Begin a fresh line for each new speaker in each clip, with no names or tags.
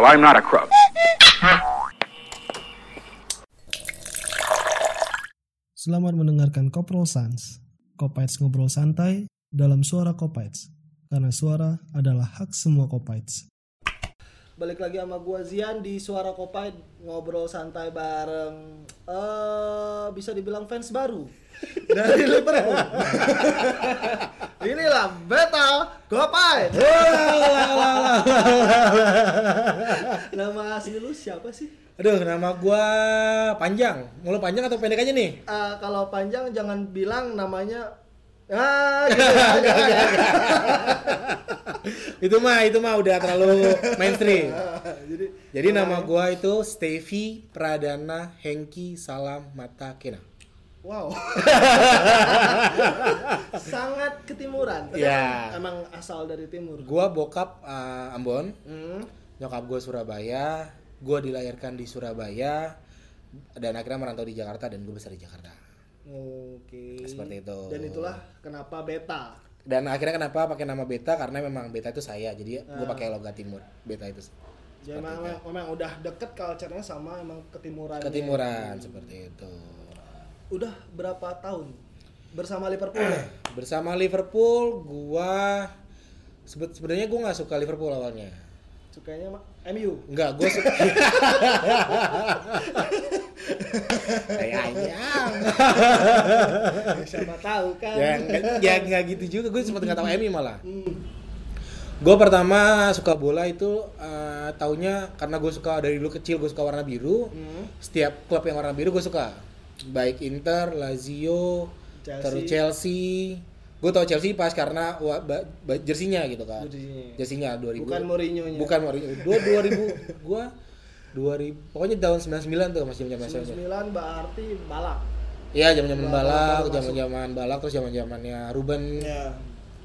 Well, I'm not a crook.
Selamat mendengarkan Koprol Sans. Kopaits ngobrol santai dalam suara Kopaits. Karena suara adalah hak semua Kopaits. Balik lagi sama gua Zian di Suara Kopait ngobrol santai bareng eh bisa dibilang fans baru dari Liverpool. Inilah Beta Kopait. Nama asli lu siapa sih?
Aduh, nama gua panjang. Mau panjang atau pendek aja nih?
Eh, kalau panjang jangan bilang namanya ah gitu ya,
itu mah itu mah udah terlalu mainstream.
Jadi
Jadi nama gua itu Stevi Pradana Hengki Salam Mata Kena.
wow. Sangat ketimuran.
Iya.
Emang, asal dari timur.
Gua bokap uh, Ambon,
Hmm.
nyokap gua Surabaya, gua dilahirkan di Surabaya dan akhirnya merantau di Jakarta dan gue besar di Jakarta.
Oke.
Seperti itu.
Dan itulah kenapa beta.
Dan akhirnya kenapa pakai nama Beta karena memang Beta itu saya. Jadi gua
Ah.
pakai logat timur. Beta itu
Jadi memang, memang udah deket culture-nya sama emang ketimuran.
ketimuran seperti itu.
Udah berapa tahun bersama Liverpool ya?
Bersama Liverpool, gua sebe- sebenarnya gua nggak suka Liverpool awalnya.
Sukanya MU.
Enggak, gua suka. Kayak ayam.
Siapa tahu kan.
ya nggak ya nggak gitu juga. Gue sempat nggak tahu MU malah.
Hmm.
Gue pertama suka bola itu eh, taunya karena gue suka dari dulu kecil gue suka warna biru.
Hmm.
Setiap klub yang warna biru gue suka. Baik Inter, Lazio,
Chelsea.
terus Chelsea. Gue tau Chelsea pas karena wa- ba- ba- jersinya gitu kan.
Jersinya.
Jersinya 2000.
Bukan Mourinho-nya.
Bukan Mourinho. Dua 2000 gua 2000 pokoknya tahun 99 tuh masih zaman SMA.
99 berarti balak.
Iya, zaman-zaman
Balak
balak,
baru masuk.
zaman-zaman balak terus zaman-zamannya Ruben.
Ya.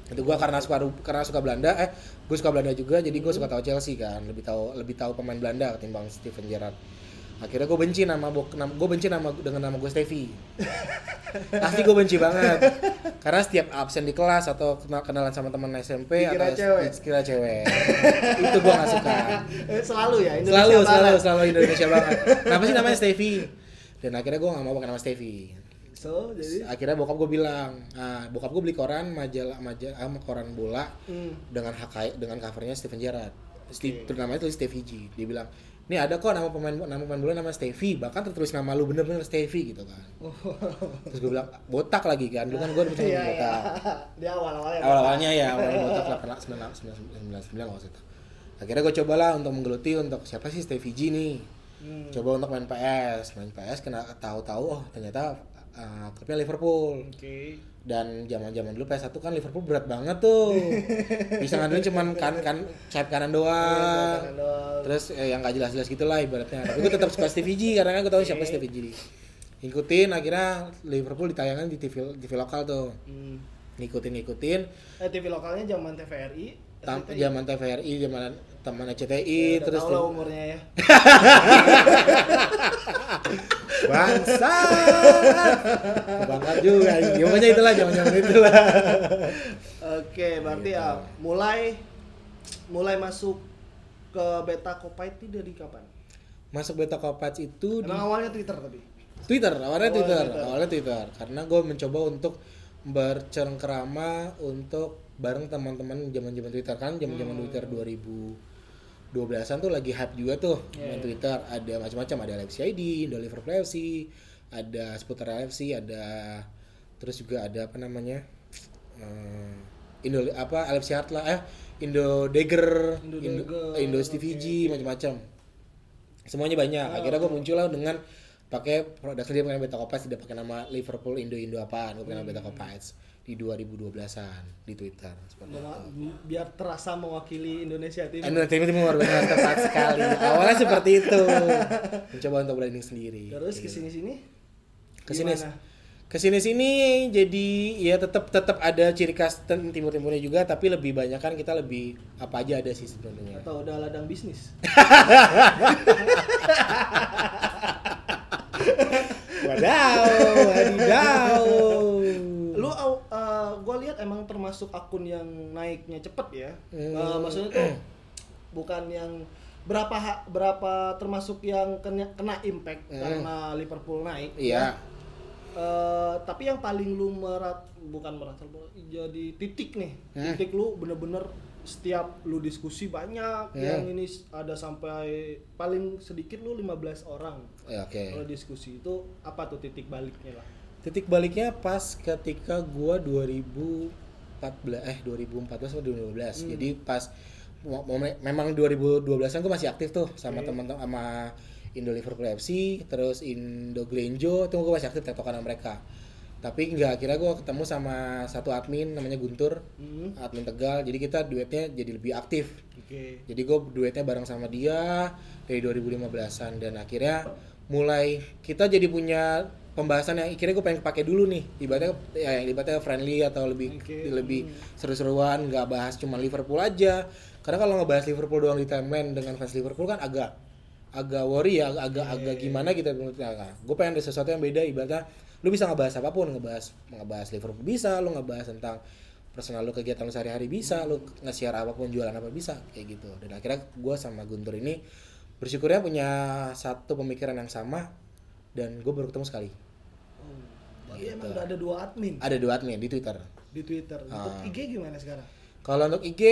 Itu gua karena suka karena suka Belanda, eh gue suka Belanda juga jadi gue
Hmm.
suka tahu Chelsea kan, lebih tahu lebih tahu pemain Belanda ketimbang Steven Gerrard. Akhirnya gue benci nama gue benci nama dengan nama gue Stevie. Pasti gue benci banget. Karena setiap absen di kelas atau kenal kenalan sama teman SMP
Dikira
atau
cewek.
dikira cewek. itu gue gak suka.
Eh, selalu ya Indonesia
selalu selalu
banget.
selalu Indonesia banget kenapa sih namanya Stevie dan akhirnya gue gak mau pakai nama Stevie
So, jadi
akhirnya bokap gue bilang ah, bokap gue beli koran majalah majalah ah, koran bola
hmm.
dengan hak dengan covernya Steven Gerrard Steve, namanya tulis Stevie G dia bilang ini ada kok nama pemain nama pemain bola nama Stevie bahkan tertulis nama lu bener-bener Stevie gitu kan terus gue bilang botak lagi kan dulu kan gue
Iya,
percaya
iya.
botak
Di awal-awalnya.
awal-awalnya ya awalnya botak lah sembilan sembilan sembilan waktu itu akhirnya gue cobalah untuk menggeluti untuk siapa sih Stevie G nih
Hmm.
coba untuk main PS main PS kena tahu-tahu oh ternyata uh, klubnya Liverpool
Oke.
dan zaman-zaman dulu PS1 kan Liverpool berat banget tuh bisa ngandelin cuman kan kan sayap kanan doang
doang.
terus eh, yang gak jelas-jelas gitulah ibaratnya tapi gue tetap suka Stevie G karena kan gue tahu siapa Stevie G ngikutin akhirnya Liverpool ditayangkan di TV TV lokal tuh
Hmm.
ngikutin ngikutin
Eh, TV lokalnya zaman TVRI.
Tam, zaman TVRI zaman teman CTI
Ya,
terus
tau lah umurnya ya.
bangsa bangkat juga ya pokoknya itulah zaman zaman itulah
Oke, berarti ya mulai mulai masuk ke beta Kopait ini dari kapan?
masuk beta kopats itu di
awalnya Twitter tapi.
Twitter awalnya
Awalnya
Twitter
Twitter.
awalnya Twitter karena gue mencoba untuk bercengkerama untuk bareng teman-teman zaman-zaman Twitter kan zaman-zaman Twitter 2012-an tuh lagi hype juga tuh. Main Twitter ada macam-macam ada LFC ID, ada Liverpool FC, ada seputar LFC, ada terus juga ada apa namanya eh, Indo apa LFC Heart lah eh Indo Dagger,
Indo
Indo,
Dagger,
Indo Stevie G macam-macam. Semuanya banyak. Akhirnya gue muncul lah dengan pakai produk sendiri pakai beta kopas tidak pakai nama Liverpool Indo Indo apaan gue pakai nama beta kopas di 2012-an di Twitter seperti
biar terasa mewakili Indonesia
Timur. Indonesia Timur benar tepat sekali. Awalnya seperti itu. Mencoba untuk branding sendiri.
Terus iya. ke sini
sini
ke
sini ke sini sini jadi ya tetap tetap ada ciri khas timur timurnya juga tapi lebih banyak kan kita lebih apa aja ada sih sebenarnya
atau udah ladang bisnis wadaw wadaw akun yang naiknya cepet ya.
Hmm.
Eh, maksudnya tuh bukan yang berapa ha- berapa termasuk yang kena, kena impact
Hmm.
karena Liverpool naik.
Iya.
Eh, tapi yang paling lu merat bukan merata jadi titik nih.
Hmm.
Titik lu bener-bener setiap lu diskusi banyak
Hmm.
yang ini ada sampai paling sedikit lu 15 orang.
Ya, oke.
Kalau diskusi itu apa tuh titik baliknya lah?
Titik baliknya pas ketika gua 2014 eh 2014 atau 2015.
Hmm.
Jadi pas memang 2012-an gua masih aktif tuh sama
Oke.
teman-teman sama Indo Liverpool FC, terus Indo Glenjo, itu gua masih aktif tektokan sama mereka. Tapi nggak akhirnya gua ketemu sama satu admin namanya Guntur,
Hmm.
admin Tegal. Jadi kita duetnya jadi lebih aktif.
Oke.
Jadi gue duetnya bareng sama dia dari 2015an dan akhirnya mulai kita jadi punya pembahasan yang akhirnya gue pengen pakai dulu nih. Ibaratnya ya yang ibaratnya friendly atau lebih
Oke.
lebih seru-seruan nggak bahas cuma Liverpool aja. Karena kalau ngebahas Liverpool doang di timeline dengan fans Liverpool kan agak agak worry ya agak agak, agak gimana gitu nah, gue pengen ada sesuatu yang beda ibaratnya lu bisa ngebahas apa pun ngebahas ngebahas Liverpool bisa lu ngebahas tentang personal lu kegiatan lu sehari-hari bisa lu nge-share apa pun jualan apa bisa kayak gitu. Dan akhirnya gue sama Guntur ini bersyukurnya punya satu pemikiran yang sama dan gue baru ketemu sekali
Berarti
Gitu.
emang udah ada dua admin
ada dua admin di Twitter
di Twitter. Untuk
Ah.
IG gimana sekarang?
kalau untuk IG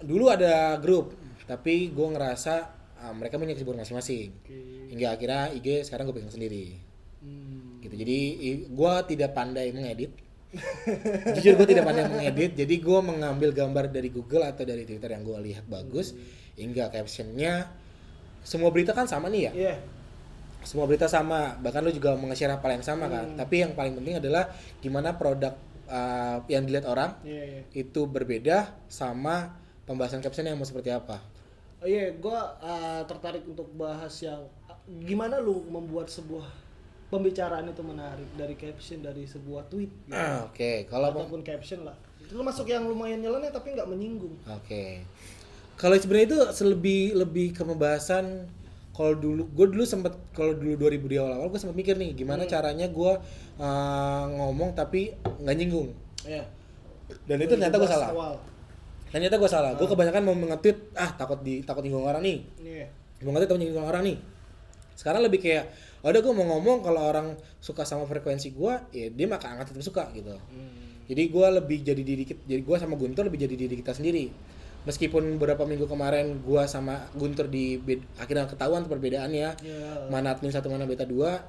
dulu ada grup tapi gue ngerasa ah, mereka punya kesibukan masing-masing
Oke.
hingga akhirnya IG sekarang gue pegang sendiri
Hmm.
gitu jadi gue tidak pandai mengedit jujur gue tidak pandai mengedit jadi gue mengambil gambar dari Google atau dari Twitter yang gue lihat bagus hingga captionnya semua berita kan sama nih ya
Iya.
Semua berita sama bahkan lu juga nge-share hal yang sama kan tapi yang paling penting adalah gimana produk uh, yang dilihat orang
Iya, iya.
itu berbeda sama pembahasan caption yang mau seperti apa
Oh iya, gua uh, tertarik untuk bahas yang uh, gimana lu membuat sebuah pembicaraan itu menarik dari caption dari sebuah tweet gitu.
Ah, oke kalau mau-
ataupun caption lah. Itu masuk yang lumayan nyeleneh tapi nggak menyinggung.
Oke. Kalau sebenarnya itu lebih lebih ke pembahasan kalau dulu gue dulu sempet kalau dulu 2000 di awal-awal gue sempet mikir nih gimana caranya gue uh, ngomong tapi nggak nyinggung.
Iya.
dan itu ternyata gue
2012
salah
Awal.
ternyata gue salah. Gue kebanyakan mau nge-tweet ah takut di takut nyinggung orang nih.
Iya.
gue nge-tweet takut nyinggung orang nih. Sekarang lebih kayak "Oh, udah gue mau ngomong kalau orang suka sama frekuensi gue ya dia maka akan tetap suka gitu.
Hmm.
jadi gue lebih jadi diri kita jadi gue sama Guntur lebih jadi diri kita sendiri meskipun beberapa minggu kemarin gue sama Guntur di akhirnya ketahuan perbedaannya
Iya.
mana admin satu mana beta dua.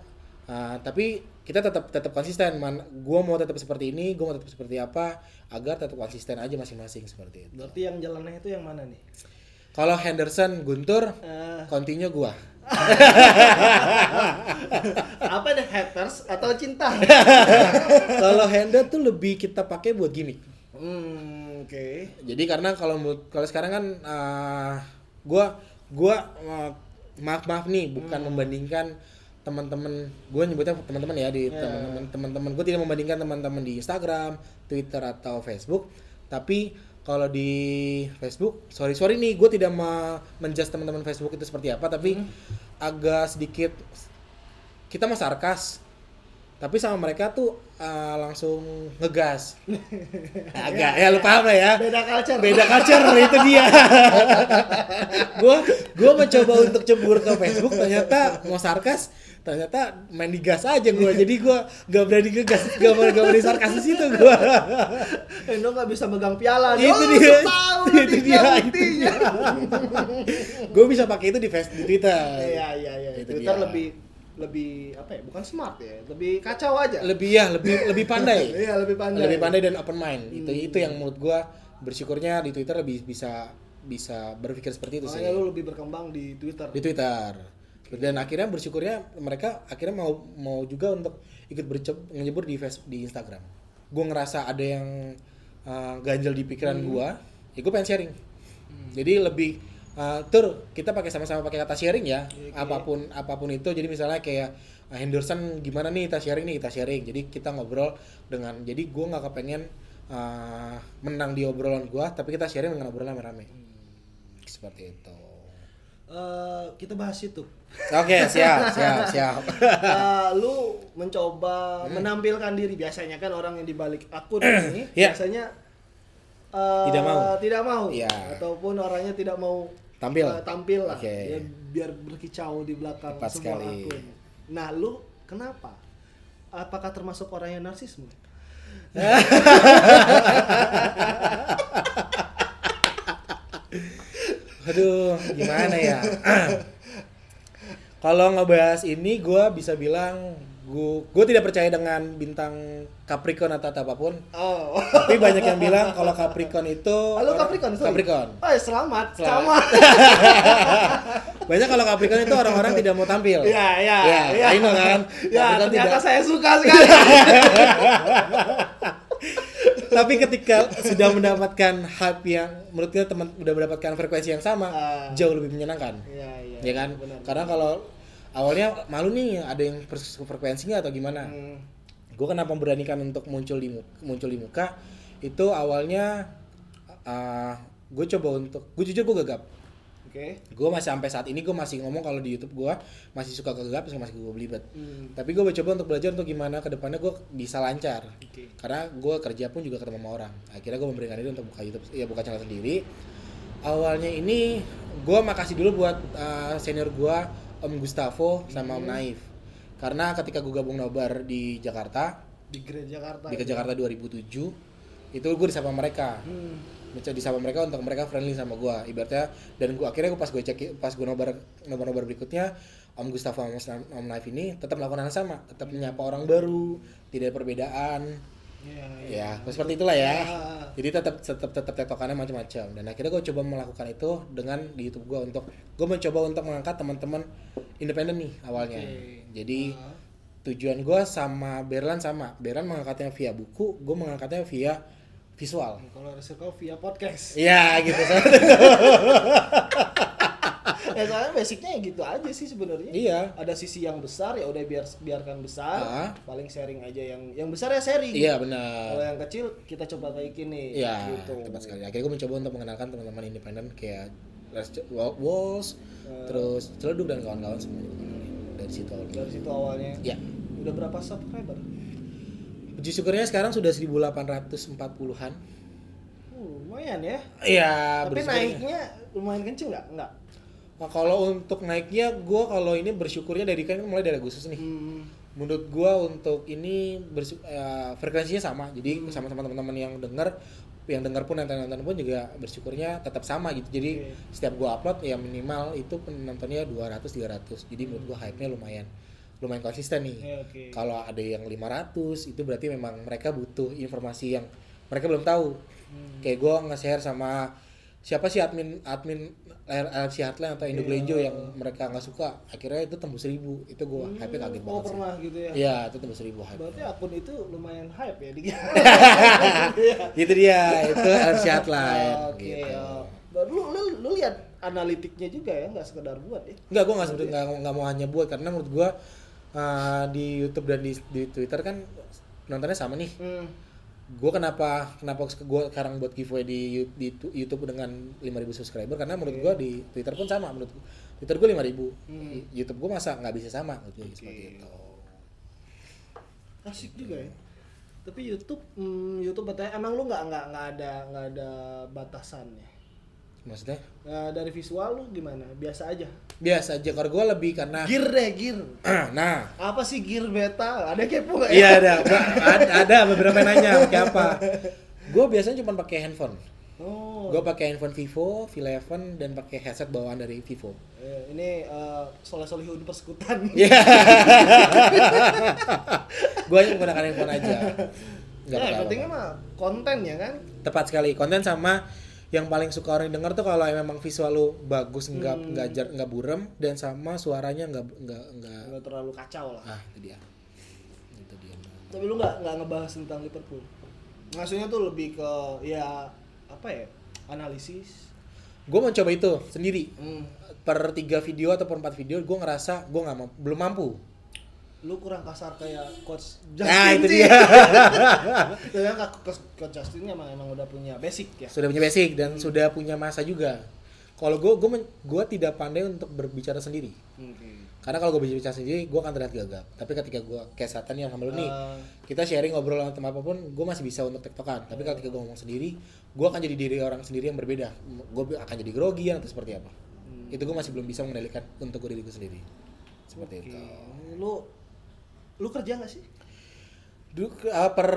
Ah, tapi kita tetap tetap konsisten. Man gue mau tetap seperti ini gue mau tetap seperti apa agar tetap konsisten aja masing-masing seperti itu.
Berarti yang jalannya itu yang mana nih?
kalau Henderson Guntur
Eh,
continue gue
apa deh haters atau cinta?
kalau Hender tuh lebih kita pakai buat gimmick.
Hmm, oke.
jadi karena kalau kalau sekarang kan uh, gua gua uh, maaf maaf nih bukan membandingkan teman-teman gue nyebutnya teman-teman ya di
Ya.
teman-teman teman-teman. Gue tidak membandingkan teman-teman di Instagram, Twitter atau Facebook. Tapi kalau di Facebook sorry sorry nih gue tidak ma- menjudge teman-teman Facebook itu seperti apa tapi agak sedikit kita mah sarkas tapi sama mereka tuh uh, langsung ngegas agak ya lu paham lah ya
Beda culture.
beda culture itu dia gua gua mencoba untuk cebur ke Facebook ternyata mau sarkas ternyata main digas aja gua jadi gua gak berani ngegas gak berani, gak berani sarkas di situ gua
Endo nggak bisa megang piala.
itu
Oh,
dia
tahu
itu dia
buktinya.
gua bisa pakai itu di face di Twitter
Iya iya iya. Twitter
dia.
lebih lebih apa ya? Bukan smart ya, lebih kacau aja.
lebih ya lebih lebih pandai
Iya lebih pandai.
lebih pandai dan open mind itu itu yang menurut gua bersyukurnya di Twitter lebih bisa bisa berpikir seperti itu sih
Makanya lu lebih berkembang di Twitter.
di Twitter dan akhirnya bersyukurnya mereka akhirnya mau mau juga untuk ikut ngejebur di face di Instagram gue ngerasa ada yang uh, ganjel di pikiran gua ya gue pengen sharing jadi lebih uh, tur kita pakai sama-sama pakai kata sharing ya apa pun apa pun itu jadi misalnya kayak uh, Henderson gimana nih kita sharing nih kita sharing jadi kita ngobrol dengan jadi gue nggak kepengen uh, menang di obrolan gua tapi kita sharing dengan obrolan rame-rame seperti itu
Eh, kita bahas itu.
Oke, siap, siap, siap.
Eh, lu mencoba menampilkan diri biasanya kan orang yang di balik akun ini
Iya.
biasanya eh,
Tidak mau.
tidak mau
Iya.
ataupun orangnya tidak mau
Tampil.
eh, tampil lah
Oke.
ya, biar berkicau di belakang
Tepat
semua
sekali.
akun nah lu kenapa apakah termasuk orang yang narsisme
Aduh, gimana ya? Kalau ngebahas ini, gue bisa bilang gue gue tidak percaya dengan bintang Capricorn atau apa pun.
oh
Tapi banyak yang bilang kalau Capricorn itu
Halo Capricorn, sorry.
Capricorn.
Oh, ya, selamat,
Selamat.
selamat.
Banyak kalau Capricorn itu orang-orang tidak mau tampil.
ya, ya,
Ya,
ya.
Know kan?
Ya,
Capricorn
ternyata
tidak-
saya suka sekali.
Tapi ketika sudah mendapatkan hype yang menurut kita teman udah mendapatkan frekuensi yang sama,
Ah.
jauh lebih menyenangkan.
ya, ya.
ya kan?
Benar.
Karena kalau awalnya malu nih ada yang frekuensinya atau gimana?
Hmm.
Gue kenapa memberanikan untuk muncul di muka, muncul di muka itu awalnya gue coba untuk gue jujur gue gagap.
Oke.
Gue masih sampai saat ini gue masih ngomong kalau di YouTube gue masih suka gagap masih gue belibet.
Hmm.
Tapi gue coba untuk belajar untuk gimana ke depannya gue bisa lancar.
Oke.
Karena gue kerja pun juga ketemu sama orang. Akhirnya gue memberikan diri untuk buka YouTube, ya buka channel sendiri. Awalnya ini gue makasih dulu buat uh, senior gue Om Gustavo sama Om Naif. Karena ketika gue gabung nobar di Jakarta,
Di Grand Jakarta.
di ke
itu.
Jakarta 2007, itu gue disapa mereka.
Hmm.
Disapa mereka untuk mereka friendly sama gue. Ibaratnya dan gue akhirnya gue pas gue cek pas gue nobar nobar nobar berikutnya Om Gustavo sama Om Naif ini tetap melakukan hal sama, tetap menyapa orang baru, tidak ada perbedaan.
Ya,
Ya, seperti itulah ya.
Ya.
Jadi tetap tetap tetap tektokannya macam-macam. Dan akhirnya gue coba melakukan itu dengan di YouTube gue untuk gue mencoba untuk mengangkat teman-teman independen nih awalnya.
Oke.
Jadi tujuan gue sama Berlan sama. Berlan mengangkatnya via buku, gue mengangkatnya via visual.
Kalau Circle via podcast.
Iya gitu.
ya soalnya basicnya ya gitu aja sih sebenarnya.
iya.
Ada sisi yang besar ya udah biar biarkan besar.
Ah.
Paling sharing aja yang yang besar ya sharing.
Iya
Kalau
benar.
yang kecil kita coba naikin nih.
Iya,
Gitu.
tepat sekali. Akhirnya gue mencoba untuk mengenalkan teman-teman independen kayak Les Walls, terus Celeduk dan kawan-kawan semuanya dari situ awalnya.
Dari situ awalnya.
Ya.
Udah berapa subscriber?
Puji syukurnya sekarang sudah 1840-an.
Uh, lumayan ya.
Iya,
Tapi naiknya lumayan kenceng nggak? Enggak.
Nah, kalau untuk naiknya gue kalau ini bersyukurnya dari kan mulai dari Agustus nih.
Hmm.
Menurut gue untuk ini bersu- eh, frekuensinya sama. Jadi
Hmm.
sama-sama teman-teman yang denger yang denger pun yang nonton pun juga bersyukurnya tetap sama gitu. Jadi
Oke.
setiap gue upload ya minimal itu penontonnya 200 300. Jadi menurut gue hype-nya lumayan lumayan konsisten nih.
Ya, oke.
Kalau ada yang 500 itu berarti memang mereka butuh informasi yang mereka belum tahu.
Hmm.
Kayak gue nge-share sama siapa sih admin admin LFC Heartland atau Indo Glenjo yang mereka nggak suka akhirnya itu tembus seribu itu gue hype kaget
Oh
banget sih.
pernah gitu ya.
Iya itu tembus seribu hype.
Berarti akun itu lumayan hype ya di
itu dia itu LFC Heartland.
Oke.
gitu.
oh. Lu, lu, lu lihat analitiknya juga ya, nggak sekedar buat ya.
Enggak, gue nggak nggak nggak mau hanya buat karena menurut gue uh, di YouTube dan di, di Twitter kan nontonnya sama nih.
Hmm.
Gue kenapa kenapa gue sekarang buat giveaway di, di tu- YouTube dengan 5000 subscriber karena menurut gue di Twitter pun sama menurut gua. Twitter gue 5000
Hmm.
YouTube gue masa nggak bisa sama menurut gue seperti itu.
Asik juga ya. Tapi YouTube, hmm, YouTube katanya emang lu nggak nggak nggak ada nggak ada batasannya.
Maksudnya
Nah, dari visual lu gimana? Biasa aja.
biasa aja kalau gue lebih karena
Gear deh, gear.
nah
Apa sih gear beta? Ada kepo nggak ya?
iya ada ada, ada beberapa yang nanya pakai apa. Gue biasanya cuma pakai handphone.
Oh.
Gue pakai handphone Vivo, V11 dan pakai headset bawaan dari Vivo.
Eh, ini eh, soleh solihun persekutan.
Iya. gue hanya menggunakan handphone aja. Nggak
Ya, yang pentingnya mah konten ya kan.
Tepat sekali. Konten sama yang paling suka orang denger tuh kalau memang visual lu bagus nggak
Hmm.
nggak jar nggak burem dan sama suaranya nggak nggak nggak
Nggak terlalu kacau lah.
ah itu dia itu dia
Tapi lu nggak nggak ngebahas tentang Liverpool. Maksudnya tuh lebih ke ya apa ya? Analisis.
gue mencoba itu sendiri
Hmm.
per tiga video atau per empat video gue ngerasa gue nggak mampu- belum mampu
Lu kurang kasar kayak coach
nah itu dia.
Kan coach, coach Justin emang emang udah punya basic ya.
sudah punya basic dan sudah punya masa juga. Kalau gue gue gue tidak pandai untuk berbicara sendiri.
Oke.
karena kalau gue bicara sendiri gue akan terlihat gagap. Tapi ketika gue kayak saat nih sama lu nih
Ah.
kita sharing ngobrol tentang apa pun gue masih bisa untuk tektokan tapi ketika gue ngomong sendiri gue akan jadi diri orang sendiri yang berbeda. Gue akan jadi grogi atau seperti apa.
Hmm.
itu gue masih belum bisa mengendalikan untuk gue diriku sendiri. Seperti
Oke.
itu
Lu lu kerja nggak sih?
Dulu ke- uh, per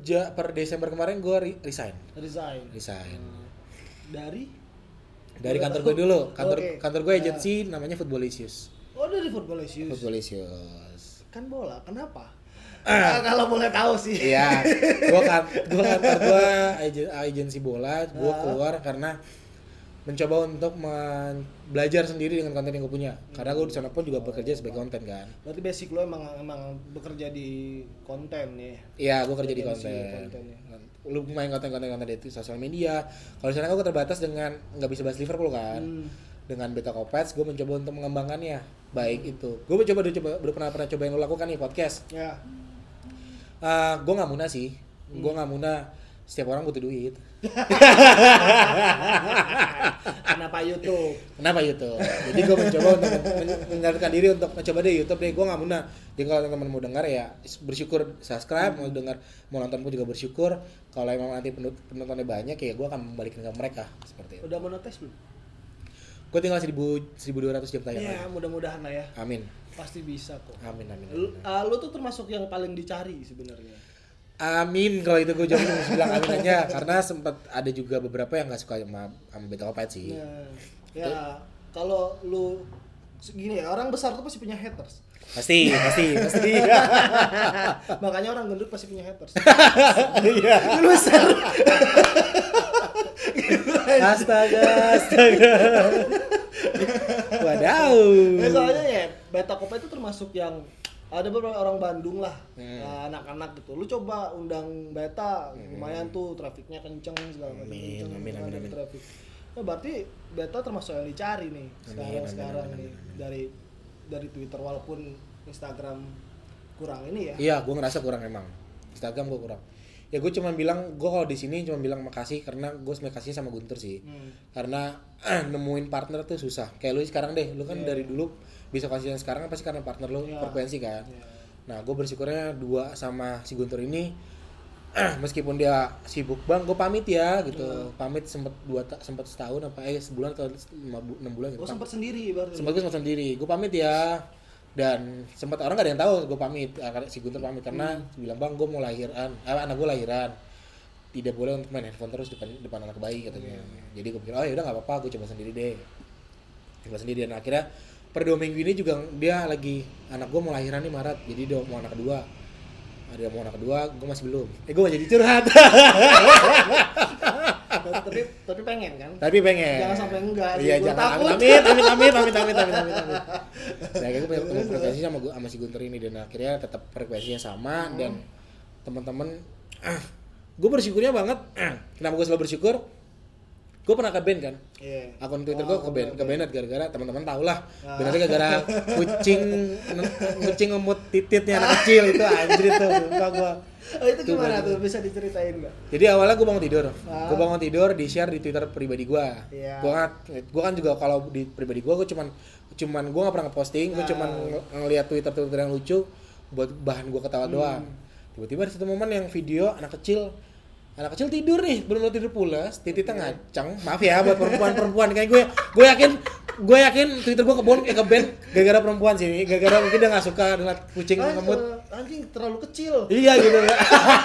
ja- per Desember kemarin gue re- resign
Resign.
resign
Dari
dari kantor gue dulu kantor
Oke.
kantor gue agency namanya Footballicious
Oh dari Football Issues.
Footballicious
Kan bola. Kenapa? Ah, kalau boleh tahu sih.
Iya, gua kan gua kantor gua agen- agensi bola, gua
Ah.
keluar karena mencoba untuk men- belajar sendiri dengan konten yang gue punya. Karena gue di sana pun juga bekerja sebagai konten kan.
Berarti basic lo emang emang bekerja di konten ya.
Iya, gue kerja di konten.
konten ya.
Lu main konten-konten konten di sosial media. Kalau di sana gue terbatas dengan nggak bisa bahas Liverpool kan.
Hmm.
Dengan Beta Kopets, gue mencoba untuk mengembangkannya. Baik itu. Gue mencoba udah coba udah pernah pernah coba yang lu lakukan nih podcast.
Ya.
Eh, gue nggak muna sih. Gue nggak muna. Setiap orang butuh duit.
Kenapa YouTube?
Kenapa YouTube? Jadi gue mencoba untuk men- mengendalikan diri untuk mencoba deh YouTube deh. Gue nggak muna. Jadi kalau teman-teman mau dengar ya bersyukur subscribe, mau dengar mau nonton pun juga bersyukur. Kalau emang nanti penontonnya banyak ya gue akan membalikin ke mereka seperti itu.
Udah monetis belum?
Gue tinggal 1000 1200 jam tayang.
Ya, mudah-mudahan lah ya.
Amin.
Pasti bisa kok.
Amin amin.
Lu,
amin.
ah, lu tuh termasuk yang paling dicari sebenarnya.
Amin kalau itu gue jawab harus bilang amin aja karena sempat ada juga beberapa yang nggak suka sama sama Beta Kopet sih.
Nah, ya kalau lu gini ya, orang besar tuh pasti punya haters.
Pasti pasti pasti.
Makanya orang gendut pasti punya haters.
Iya.
Lu besar.
Astaga astaga. Wadaw.
Ya, soalnya ya Beta Kopa itu termasuk yang ada beberapa orang Bandung lah,
Hmm.
nah, anak-anak gitu. Lu coba undang Beta, lumayan tuh trafiknya kenceng segala macam.
Amin,
kenceng,
amin, amin,
ada
amin.
Traffic. Nah, berarti Beta termasuk yang dicari nih sekarang
amin,
sekarang
amin,
nih dari dari Twitter walaupun Instagram kurang ini ya.
Iya, gue ngerasa kurang emang. Instagram gue kurang. Ya gue cuma bilang, gue kalau di sini cuma bilang makasih karena gue sebenarnya kasih sama Guntur sih.
Hmm.
Karena nemuin partner tuh susah. Kayak lu sekarang deh, lu kan dari dulu bisa kasih yang sekarang pasti karena partner lu
Iya.
frekuensi kan.
Iya.
Nah, gue bersyukurnya dua sama si Guntur ini meskipun dia sibuk bang, gue pamit ya gitu.
Iya.
Pamit sempet dua sempet setahun apa eh sebulan atau lima bu- enam bulan gitu.
Oh sempat sendiri berarti.
sempat gue sendiri gue pamit ya dan sempat orang gak ada yang tahu gue pamit si Guntur pamit karena bilang bang gue mau lahiran. Eh, anak gue lahiran. Tidak boleh untuk main handphone terus depan depan anak bayi katanya. Jadi gue pikir oh ya udah nggak apa-apa gue coba sendiri deh. Coba sendiri dan akhirnya per dua minggu ini juga dia lagi anak gue mau lahiran nih Maret jadi dia mau anak kedua. Ada mau anak kedua gue masih belum. Eh gue jadi curhat
tapi tapi pengen kan?
tapi pengen
Jangan sampai enggak
iya jangan
takut.
amit amit amit amit amit amit amit amit nah gue punya punya frekuensi sama gue sama si Gunter ini dan akhirnya tetap frekuensinya sama dan teman-teman ah, gue bersyukurnya banget ah, kenapa gue selalu bersyukur gue pernah ke band kan
Iya.
akun Twitter
Oh,
gue ke band ke band gara-gara teman-teman tau lah
Ah.
benernya gara-gara kucing kucing ngemut tititnya anak kecil itu anjir itu gue
Oh itu gimana tuh? Bisa diceritain nggak?
jadi awalnya gue bangun tidur,
Ah.
gue bangun tidur di share di Twitter pribadi gue.
Iya.
Gue kan, gue kan juga kalau di pribadi gue, gue cuman, cuman gue nggak pernah ngeposting, gue
Ah.
cuman ng- ngeliat Twitter Twitter yang lucu buat bahan gue ketawa
Hmm.
doang. Tiba-tiba ada satu momen yang video anak kecil, anak kecil tidur nih, belum tidur pulas, tititnya
Iya.
ngacang. Maaf ya buat perempuan-perempuan kayak gue, gue yakin, gue yakin Twitter gue kebon, eh, ke band gara-gara perempuan sih, gara-gara mungkin dia nggak suka dengan kucing
Ah,
ngemut.
anjing terlalu kecil.
Iya gitu.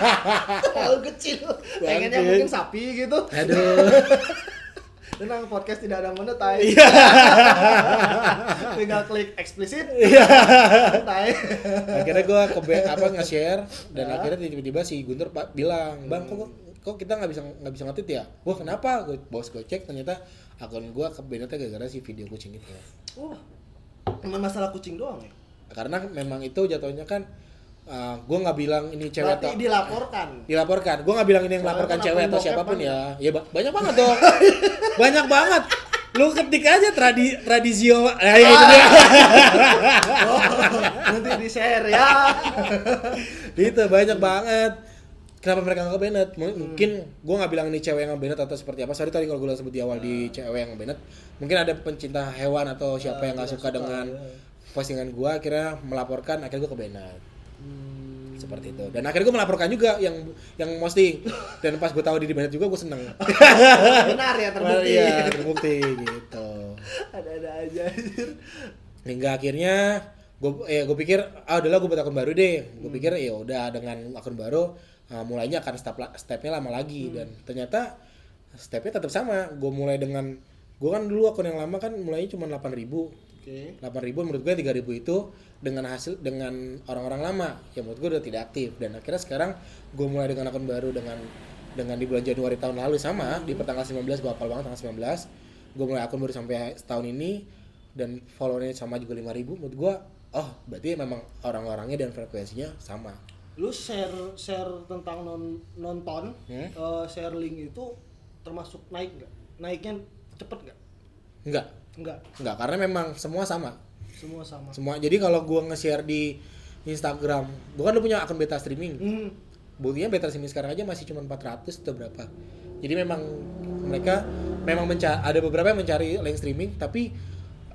terlalu kecil. Pengennya mungkin sapi gitu.
Aduh.
Tenang podcast tidak ada monetize.
Iya.
Tinggal klik eksplisit.
Iya.
Santai.
akhirnya gue ke apa nge-share dan
Ya.
akhirnya tiba-tiba si Guntur pak bilang bang kok kok kita nggak bisa nggak bisa ngetit ya wah kenapa gue bos gue cek ternyata akun gue ke Benetnya gara-gara si video kucing itu
Wah. Emang masalah kucing doang ya?
karena memang itu jatuhnya kan uh, gue nggak bilang ini cewek
Berarti
atau
dilaporkan.
dilaporkan gue nggak bilang ini yang melaporkan
kan
cewek atau
siapa
pun
kan
ya ya ba- banyak banget dong banyak banget lu ketik aja tradi tradisio ya, ya, itu dia.
Oh, nanti di share ya.
itu banyak banget kenapa mereka nggak Bennett
Hmm.
mungkin gue nggak bilang ini cewek yang Bennett atau seperti apa sorry tadi kalau gue sebut di awal
Hmm.
di cewek yang Bennett mungkin ada pencinta hewan atau siapa yang nggak suka, dengan
ya.
postingan gue akhirnya melaporkan akhirnya gue ke banned
Hmm.
seperti itu dan akhirnya gue melaporkan juga yang yang posting dan pas gue tahu di banned juga gue seneng
Benar ya terbukti.
Iya, terbukti gitu
Ada-ada aja
hingga akhirnya gue ya gue pikir ah udahlah gue buat akun baru deh gue
Hmm.
pikir ya udah dengan akun baru ah, mulainya akan step stepnya lama lagi
Hmm.
dan ternyata stepnya tetap sama. Gue mulai dengan gue kan dulu akun yang lama kan mulainya cuma 8000 ribu.
Oke.
8000 menurut gue 3000 itu dengan hasil dengan orang-orang lama. Yang menurut gue udah tidak aktif dan akhirnya sekarang gue mulai dengan akun baru dengan dengan di bulan Januari tahun lalu sama. Di pertanggal 19 gue hafal banget tanggal 19 gue mulai akun baru sampai setahun ini dan followernya sama juga 5000 menurut gue oh berarti memang orang-orangnya dan frekuensinya sama
Lu share share tentang non nonton,
Hmm?
eh, share link itu termasuk naik nggak? Naiknya cepet nggak?
enggak
Enggak,
enggak karena memang semua sama
semua sama.
semua jadi kalau gue nge-share di Instagram gue kan udah punya akun beta streaming
Hmm.
buktinya beta streaming sekarang aja masih cuma 400 atau berapa jadi memang mereka memang mencari ada beberapa yang mencari link streaming tapi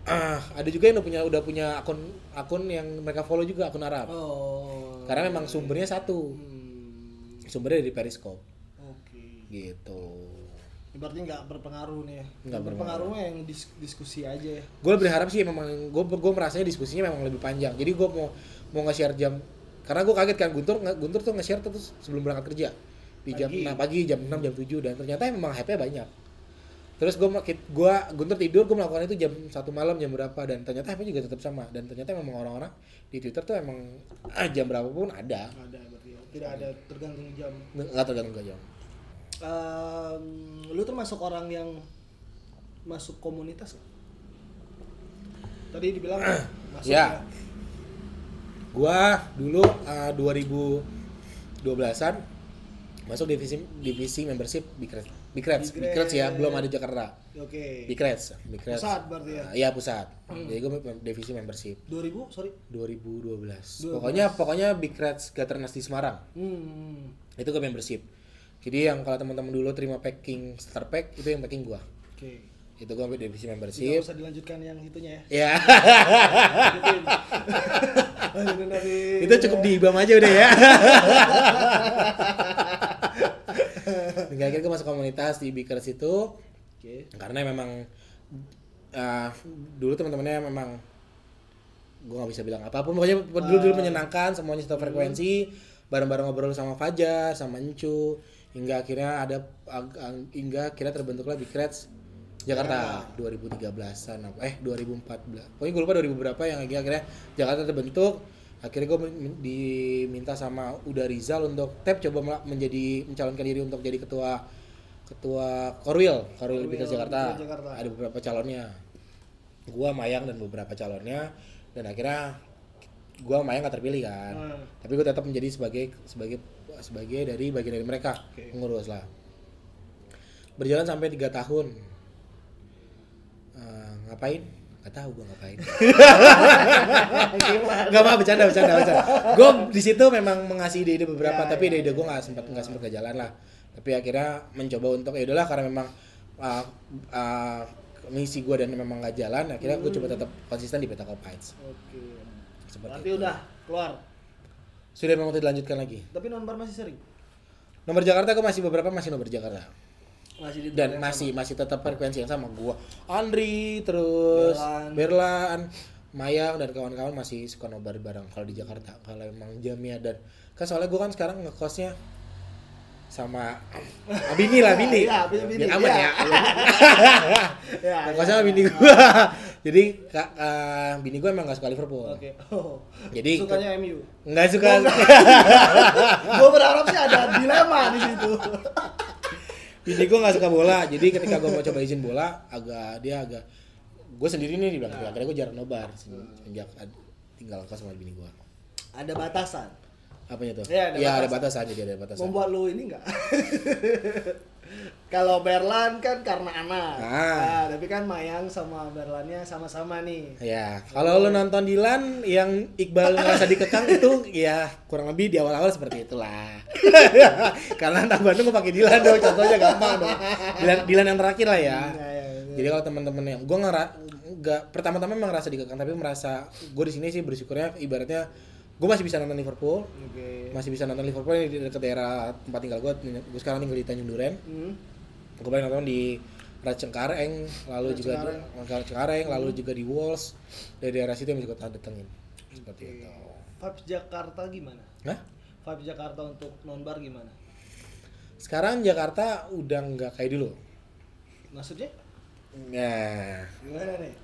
ah ada juga yang udah punya udah punya akun akun yang mereka follow juga akun Arab
Oh.
Karena memang sumbernya satu
Hmm.
sumbernya dari Periscope
Oke.
gitu
Ini Berarti nggak berpengaruh nih ya?
Nggak
berpengaruhnya yang dis- diskusi aja ya.
gue berharap sih memang gue gue merasanya diskusinya memang lebih panjang jadi gue mau mau nge-share jam karena gue kaget kan Guntur Guntur tuh nge-share terus sebelum berangkat kerja di jam
Pagi.
6 pagi jam 6 jam 7 dan ternyata memang hype-nya banyak terus gue gua Guntur tidur gue melakukan itu jam satu malam jam berapa dan ternyata hype juga tetap sama dan ternyata memang orang-orang di Twitter tuh emang ah, jam berapapun ada
Ada berarti ya. Tidak ada tergantung jam.
nggak tergantung ke jam
Em, lu termasuk orang yang masuk komunitas? Tadi dibilang masuk
Ya. gua dulu uh, 2012-an masuk divisi divisi membership Bikrets Bikrets Bikrets ya belum ada Jakarta.
Oke.
Bikrets Bikrets
Pusat berarti ya?
Uh, iya pusat. Jadi gue divisi membership.
2000, sorry.
2012 pokoknya pokoknya Bikrets Gaternas di Semarang.
Hmm.
itu gue membership. Jadi yang kalau teman-teman dulu terima packing starter pack itu yang packing gua.
Oke.
itu gue divisi
Tidak
membership.
Usah dilanjutkan yang itunya ya.
ya itu cukup di IBAM aja udah ya akhirnya gue masuk komunitas di Bikers itu.
Oke.
karena memang uh, dulu teman-temannya memang gue nggak bisa bilang apa pun. Pokoknya dulu dulu menyenangkan semuanya satu frekuensi bareng-bareng ngobrol sama Fajar sama Encu hingga akhirnya ada hingga akhirnya terbentuklah Bikrets Jakarta. 2013an apa eh 2014 pokoknya gue lupa 2000 berapa yang akhirnya Jakarta terbentuk akhirnya gue diminta sama Uda Rizal untuk tap coba menjadi mencalonkan diri untuk jadi ketua ketua Korwil Korwil Bikrets Jakarta.
Jakarta.
ada beberapa calonnya gua Mayang dan beberapa calonnya dan akhirnya gua Mayang gak terpilih kan
Hmm.
tapi gue tetap menjadi sebagai sebagai sebagai dari bagian dari mereka
Oke.
pengurus lah berjalan sampai tiga tahun Eh, ngapain Gak tahu gue ngapain. Gak apa bercanda bercanda bercanda. Gue di situ memang mengasih ide-ide beberapa
Ya,
tapi
ya,
ide-ide gue nggak sempat nggak sempat ke jalan lah. Tapi akhirnya mencoba untuk ya udahlah karena memang uh, uh, misi gue dan memang nggak jalan akhirnya gue coba tetap konsisten di Beta Copites
Oke.
seperti
Berarti
itu.
udah keluar.
sudah memang dilanjutkan lagi.
Tapi nonbar masih sering.
nomor Jakarta gue masih beberapa masih nomor Jakarta
Masih
dan masih masih tetap frekuensi yang sama gua Andri terus
Berlan.
Berlan, Mayang dan kawan-kawan masih suka nobar bareng kalau di Jakarta kalau emang jamnya dan kan soalnya gua kan sekarang ngekosnya sama ah, bini lah bini
bini,
biar aman
iya.
ya
Ya,
ngekosnya sama
ya,
bini
ya.
gua jadi kak eh, bini gua emang gak suka Liverpool
Oke. Oh.
Jadi-
sukanya MU.
nggak suka
Gue berharap sih ada dilema di situ.
Bini gua nggak suka bola jadi ketika gua mau coba izin bola agak dia agak gue sendiri nih dibilang akhirnya gue jarang nobar sejak tinggal kos sama bini gue
Ada batasan.
apanya tuh
Iya, ada
ya ada
batasan.
batasan jadi ada batasan
Membuat lu ini enggak? Kalau Berlan kan karena anak.
Ah.
Nah, tapi kan Mayang sama Berlannya sama-sama nih.
ya kalau lo nonton Dilan yang Iqbal ngerasa dikekang itu ya kurang lebih di awal-awal seperti itulah karena anak Bandung pakai Dilan dong contohnya gampang dong Dilan, Dilan yang terakhir lah ya
Ya, ya, ya.
jadi kalau teman-teman yang gue nggak pertama-tama memang ngerasa dikekang tapi merasa gue di sini sih bersyukurnya ibaratnya gue masih bisa nonton Liverpool
Oke.
masih bisa nonton Liverpool ini di dekat daerah tempat tinggal gue gue sekarang tinggal di Tanjung Duren
Hmm.
gue pengen nonton di Racengkareng lalu juga di Racengkareng lalu juga di Walls dari daerah situ yang bisa gue datengin seperti itu
Vibes Jakarta gimana?
Hah?
Vibes Jakarta untuk nonbar gimana?
sekarang Jakarta udah nggak kayak dulu
Maksudnya?
nah
Gimana nih?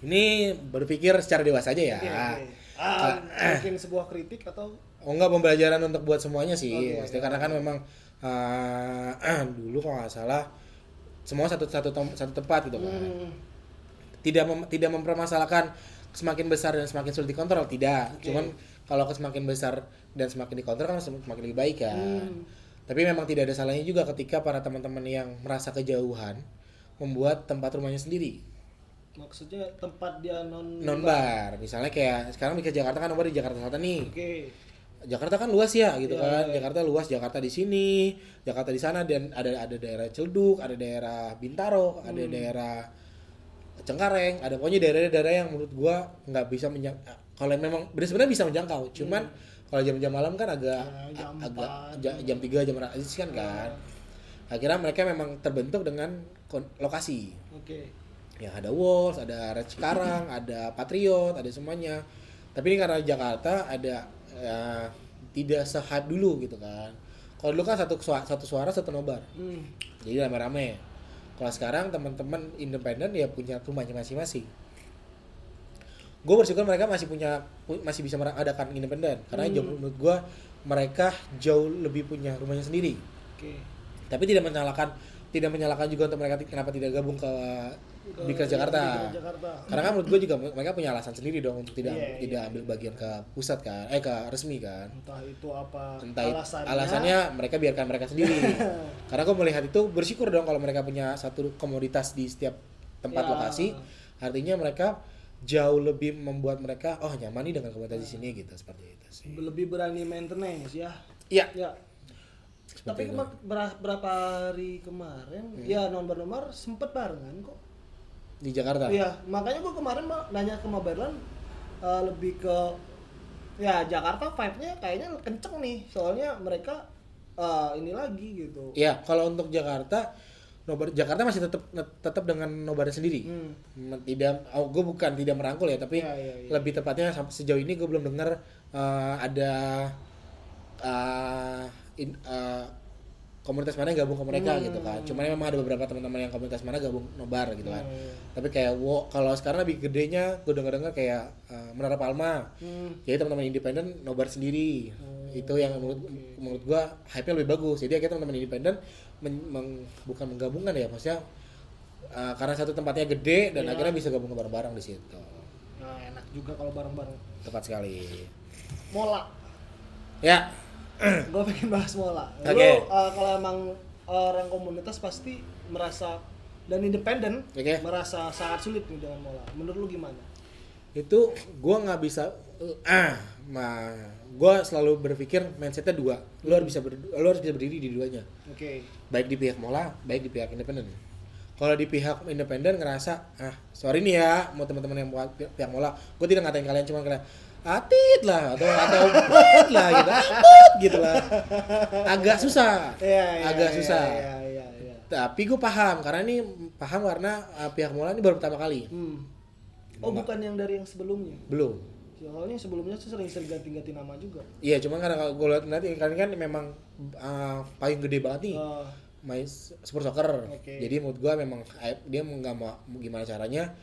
ini berpikir secara dewasa aja ya
Oke, oke. Ah, mungkin sebuah kritik atau
Oh enggak pembelajaran untuk buat semuanya sih.
Oke.
Maksudnya karena kan memang eh, dulu kalau nggak salah semua satu satu satu tempat gitu kan.
Hmm,
Tidak mem- tidak mempermasalahkan semakin besar dan semakin sulit dikontrol, tidak.
Oke.
Cuman kalau semakin besar dan semakin dikontrol kan semakin lebih baik kan.
Hmm.
Tapi memang tidak ada salahnya juga ketika para teman-teman yang merasa kejauhan membuat tempat rumahnya sendiri.
Maksudnya tempat dia non
Non bar, misalnya kayak sekarang di Jakarta kan nomor di Jakarta Selatan nih.
Oke.
Jakarta kan luas ya gitu
Iya,
kan.
iya.
Jakarta luas, Jakarta di sini, Jakarta di sana dan ada ada daerah Celduk, ada daerah Bintaro, ada
Hmm.
daerah Cengkareng, ada pokoknya daerah-daerah yang menurut gua nggak bisa menjang kalau memang sebenarnya bisa menjangkau, cuman kalau jam-jam malam kan agak
Hmm. Ya, jam
agak
empat.
ja- jam 3 jam kan kan. Akhirnya mereka memang terbentuk dengan lokasi.
Oke.
Ya ada Wolves, ada Red Cikarang, ada Patriot, ada semuanya. Tapi ini karena Jakarta ada ya, tidak se-hype dulu gitu kan. Kalau dulu kan satu suara, satu suara satu nobar.
Hmm.
Jadi rame-rame. Kalau sekarang teman-teman independen ya punya rumahnya masing-masing. Gue bersyukur mereka masih punya pu- masih bisa mengadakan independen karena jauh menurut gue mereka jauh lebih punya rumahnya sendiri.
Oke.
Tapi tidak menyalahkan tidak menyalahkan juga untuk mereka kenapa tidak gabung ke Bikers Jakarta.
Bikers Jakarta.
Karena kan menurut gue juga mereka punya alasan sendiri dong untuk tidak
Iya,
tidak
iya,
ambil bagian ke pusat kan, eh ke resmi kan.
Entah itu apa
Entah
alasannya.
alasannya mereka biarkan mereka sendiri. Karena gue melihat itu bersyukur dong kalau mereka punya satu komoditas di setiap tempat
Ya.
lokasi. Artinya mereka jauh lebih membuat mereka oh nyaman nih dengan komunitas di sini gitu seperti itu sih.
lebih berani maintenance ya.
Iya.
Ya. Tapi
itu.
kema- ber- berapa hari kemarin
Hmm.
ya nomor-nomor sempet barengan kok.
Di Jakarta.
Iya, makanya gua kemarin ma- nanya ke Maberlan eh, lebih ke ya Jakarta vibe-nya kayaknya kenceng nih. Soalnya mereka eh, ini lagi gitu.
Iya, kalau untuk Jakarta, nobar Jakarta masih tetap tetap dengan nobarnya sendiri.
Hmm.
Tidak, oh, gue bukan tidak merangkul ya, tapi
Iya, iya, iya.
lebih tepatnya sampai sejauh ini gue belum dengar eh, ada eh, in- eh, komunitas mana yang gabung ke mereka
Hmm.
gitu kan. Cuman memang ada beberapa teman-teman yang komunitas mana gabung nobar gitu kan.
Hmm.
Tapi kayak wo, kalau sekarang lebih gedenya gue dengar-dengar kayak eh, Menara Palma.
Hmm.
Jadi teman-teman independen nobar sendiri. Itu yang menurut menurut gua hype-nya lebih bagus. Jadi akhirnya teman-teman independen men- meng- bukan menggabungkan ya, maksudnya uh, karena satu tempatnya gede dan
Iya.
akhirnya bisa gabung bareng-bareng di situ.
Nah, enak juga kalau bareng-bareng.
Tepat sekali.
Mola.
Ya,
gue pengen bahas mola.
Oke.
Lu uh, kalau emang orang komunitas pasti merasa dan independen
Oke.
merasa sangat sulit nih dengan mola. Menurut lu gimana?
itu gua nggak bisa uh, ah, mah gua selalu berpikir mindsetnya dua. Lu harus bisa ber, lu harus bisa berdiri di duanya.
Oke.
baik di pihak mola baik di pihak independen kalau di pihak independen ngerasa ah sorry nih ya mau teman-teman yang pihak mola gue tidak ngatain kalian cuma kalian atit lah atau atau put lah gitu atit gitu lah agak susah
Iya, iya,
agak
iya,
susah
Iya, iya, iya.
tapi gue paham karena ini paham karena uh, pihak mola ini baru pertama kali
Hmm. Oh, bukan yang dari yang sebelumnya.
belum
Soalnya sebelumnya tuh sering sering ganti-ganti nama juga.
iya cuma karena kalau gue lihat nanti kalian kan memang uh, payung gede banget nih
Uh,
main super soccer.
Oke.
Jadi menurut gua memang dia nggak mau gimana caranya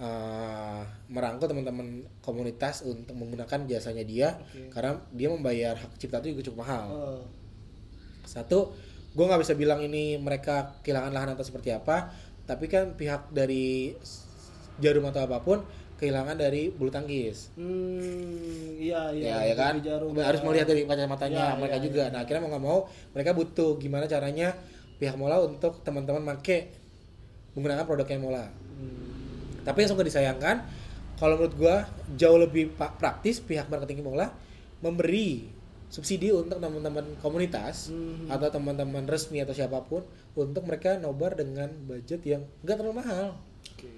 uh, merangkul teman-teman komunitas untuk menggunakan jasanya dia
Oke.
karena dia membayar hak cipta itu juga cukup mahal.
uh,
Satu, gua nggak bisa bilang ini mereka kehilangan lahan atau seperti apa, tapi kan pihak dari jarum atau apa pun kehilangan dari bulu tangkis.
hmm, iya
ya,
iya.
ya kan
Jarum,
harus
ya.
melihat dari kacamatanya
Ya,
mereka
ya,
juga
ya.
nah akhirnya mau nggak mau mereka butuh gimana caranya pihak mola untuk teman-teman make menggunakan produknya mola
Hmm.
Tapi yang sungguh disayangkan kalau menurut gua jauh lebih praktis pihak marketing mola memberi subsidi untuk teman-teman komunitas
Hmm.
atau teman-teman resmi atau siapa pun untuk mereka nobar dengan budget yang nggak terlalu mahal
Oke.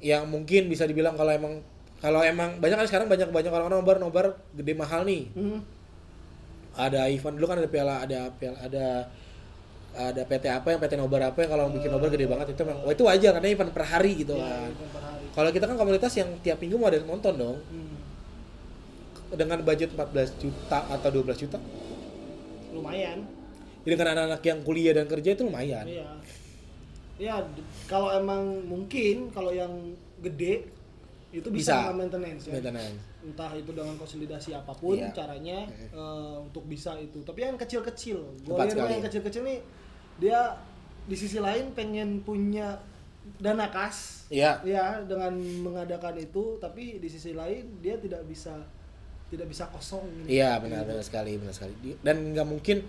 yang mungkin bisa dibilang kalau emang kalau emang banyak kan sekarang banyak banyak orang-orang nobar nobar gede mahal nih
Hmm.
ada event dulu kan ada piala ada piala ada ada PT apa yang PT nobar apa yang kalau bikin nobar gede banget itu memang wah itu wajar karena event per hari gitu
Ya,
kan kalau kita kan komunitas yang tiap minggu mau ada yang nonton dong
Hmm.
dengan budget 14 juta atau 12 juta
Lumayan.
jadi dengan anak-anak yang kuliah dan kerja itu lumayan
Iya. Ya, kalau emang mungkin kalau yang gede itu bisa,
Bisa.
maintenance ya.
maintenance
Entah itu dengan konsolidasi apa pun
Iya.
caranya eh, untuk bisa itu. Tapi yang kecil-kecil, gue yang kecil-kecil nih dia di sisi lain pengen punya dana kas
iya
ya dengan mengadakan itu tapi di sisi lain dia tidak bisa tidak bisa kosong gitu.
Iya benar benar sekali benar sekali dan nggak mungkin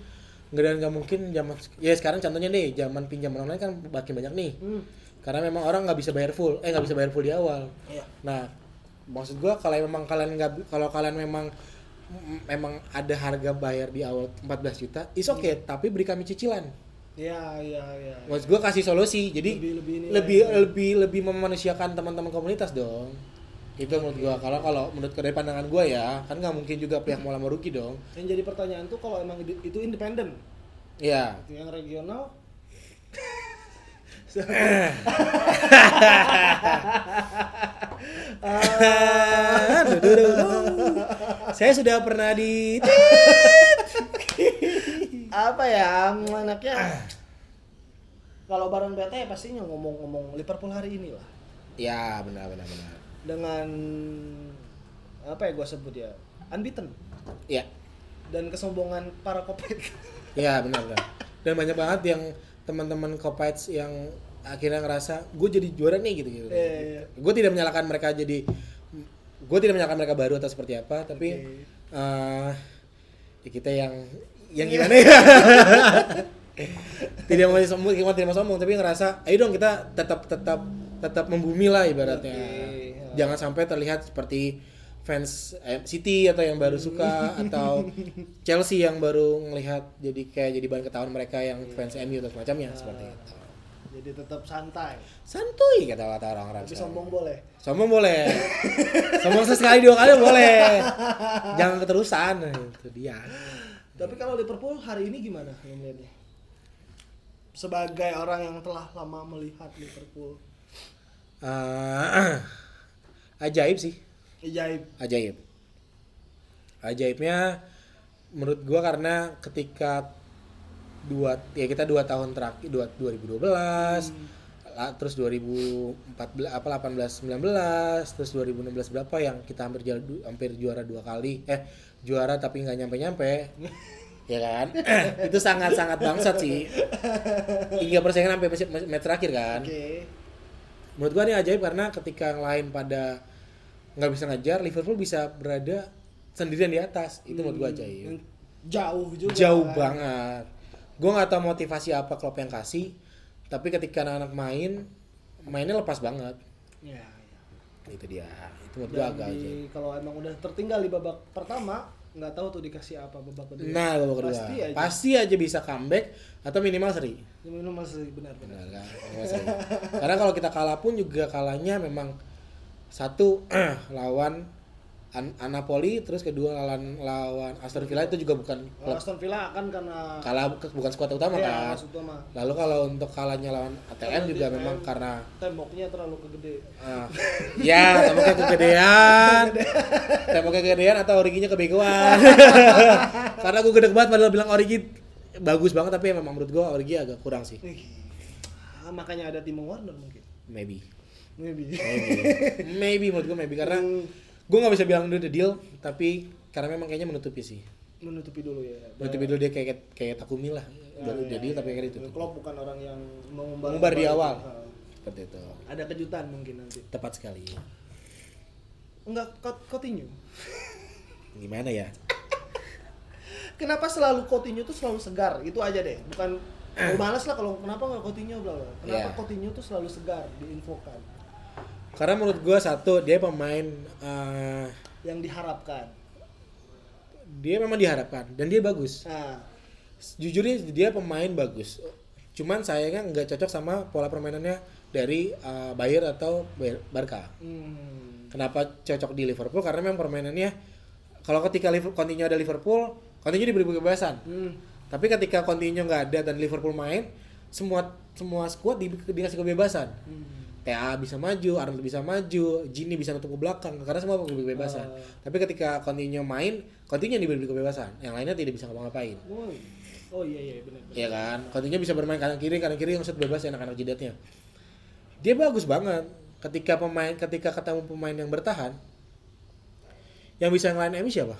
nggak dan nggak mungkin zaman ya sekarang contohnya nih zaman pinjaman online kan makin banyak nih
Hmm.
karena memang orang nggak bisa bayar full eh nggak bisa bayar full di awal
Iya.
nah maksud gua kalau memang kalian nggak kalau kalian memang memang ada harga bayar di awal 14 juta is oke
Iya.
tapi beri kami cicilan
Iya, iya, iya.
maksud gua kasih solusi jadi
Lebih- lebih ini
lebih
ya.
lebih lebih memanusiakan teman-teman komunitas dong itu menurut gua kalau kalau menurut dari pandangan gua ya kan nggak mungkin juga pihak mau merugi dong
Yang jadi pertanyaan tuh kalau emang itu independen,
Iya.
yang regional
Duh. Saya sudah pernah di
apa ya anaknya kalau bareng BT pastinya ngomong-ngomong Liverpool hari ini lah
Ya, benar benar benar.
dengan apa ya gue sebut ya unbeaten
Ya.
dan kesombongan para kopet
Ya, benar benar. Dan banyak banget yang teman-teman Kopites yang akhirnya ngerasa gue jadi juara nih gitu gitu.
Iya, iya.
Gue tidak menyalahkan mereka jadi gue tidak menyalahkan mereka baru atau seperti apa, tapi
Oke.
eh, ya kita yang yang gimana ya? tidak mau sombong, tidak mau sombong, tapi ngerasa, ayo dong kita tetap tetap tetap membumi lah ibaratnya.
Oke.
Jangan sampai terlihat seperti fans eh, City atau yang baru suka atau Chelsea yang baru ngelihat jadi kayak jadi bahan ketahuan mereka yang fans MU atau semacamnya seperti itu.
Jadi tetap santai
Santuy kata kata orang-orang.
tapi sombong boleh
Sombong boleh. Sombong sesekali dua kali boleh. Jangan keterusan itu dia.
tapi kalau Liverpool hari ini gimana melihatnya sebagai orang yang telah lama melihat Liverpool
Eh, ajaib sih,
ajaib
ajaib. Ajaibnya menurut gua karena ketika dua ya kita dua tahun terakhir dua 2012 la- terus 2014 apa 18 19 terus 2016 berapa yang kita hampir juara, hampir juara dua kali eh juara tapi nggak nyampe nyampe ya kan? Itu sangat sangat bangsat sih. Hingga persaingan sampai match, terakhir kan?
Oke.
Menurut gua ini ajaib karena ketika yang lain pada nggak bisa ngejar Liverpool bisa berada sendirian di atas. Itu menurut gua ajaib.
jauh juga
jauh
kan.
banget gua nggak tahu motivasi apa klub yang kasih tapi ketika anak-anak main mainnya lepas banget.
Ya, ya.
itu dia. Itu menurut
Dan
agak
di, kalau emang udah tertinggal di babak pertama nggak tahu tuh dikasih apa babak kedua.
Nah babak kedua.
Pasti aja.
Pasti aja bisa comeback atau minimal seri.
Ini masih benar-benar
Benar kan? Minimal seri. karena kalau kita kalah pun juga kalahnya memang satu lawan An- Anapoli terus kedua lawan lawan Aston Villa itu juga bukan
Kalau Aston Villa kan karena
kalah bukan skuad utama
ya,
kan.
mah
lalu kalau untuk kalahnya lawan ATM juga memang
main-
karena
temboknya terlalu kegede.
Ah, ya temboknya kegedean. Temboknya kegedean atau originya kebegoan. Karena gue gede banget padahal bilang origi bagus banget tapi memang menurut gue origi agak kurang sih.
Ih, ah, makanya ada Timo Werner mungkin.
Maybe.
Maybe.
Maybe. Maybe menurut gue maybe karena
Hmm,
gue nggak bisa bilang udah the deal tapi karena memang kayaknya menutupi sih.
Menutupi dulu ya.
Menutupi dulu dia kayak kayak Takumi lah. Udah
Ya,
udah
ya,
deal tapi
ya.
kayak ditutup.
Klopp bukan orang yang mengumbar
Mengumbar di awal.
Ah,
seperti itu.
Ada kejutan mungkin nanti.
Tepat sekali.
Enggak Coutinho.
Gimana ya?
Kenapa selalu Coutinho tuh selalu segar? Itu aja deh. Bukan Lu males lah kalau kenapa nggak Coutinho bla bla. Kenapa
Iya.
Coutinho tuh selalu segar diinfokan
karena menurut gue satu dia pemain eh,
yang diharapkan
dia memang diharapkan dan dia bagus
nah
jujurnya dia pemain bagus cuman sayangnya nggak cocok sama pola permainannya dari uh, Bayer atau Barca.
Hmm.
Kenapa cocok di Liverpool? Karena memang permainannya kalau ketika Liverpool Coutinho ada Liverpool, Coutinho diberi kebebasan.
Hmm.
Tapi ketika Coutinho nggak ada dan Liverpool main, semua semua squad di, dikasih kebebasan.
Hmm.
TA bisa maju, Arnold bisa maju, Gini bisa nutup ke belakang karena semua diberi kebebasan.
Oh.
Tapi ketika Coutinho main, Coutinho yang diberi kebebasan. Yang lainnya tidak bisa ngapa-ngapain.
Oh, oh iya iya benar.
Iya kan? Coutinho bisa bermain kanan kiri, kanan kiri yang bebas enak-enak jidatnya. Dia bagus banget ketika pemain ketika ketemu pemain yang bertahan. Yang bisa ngelain MU siapa?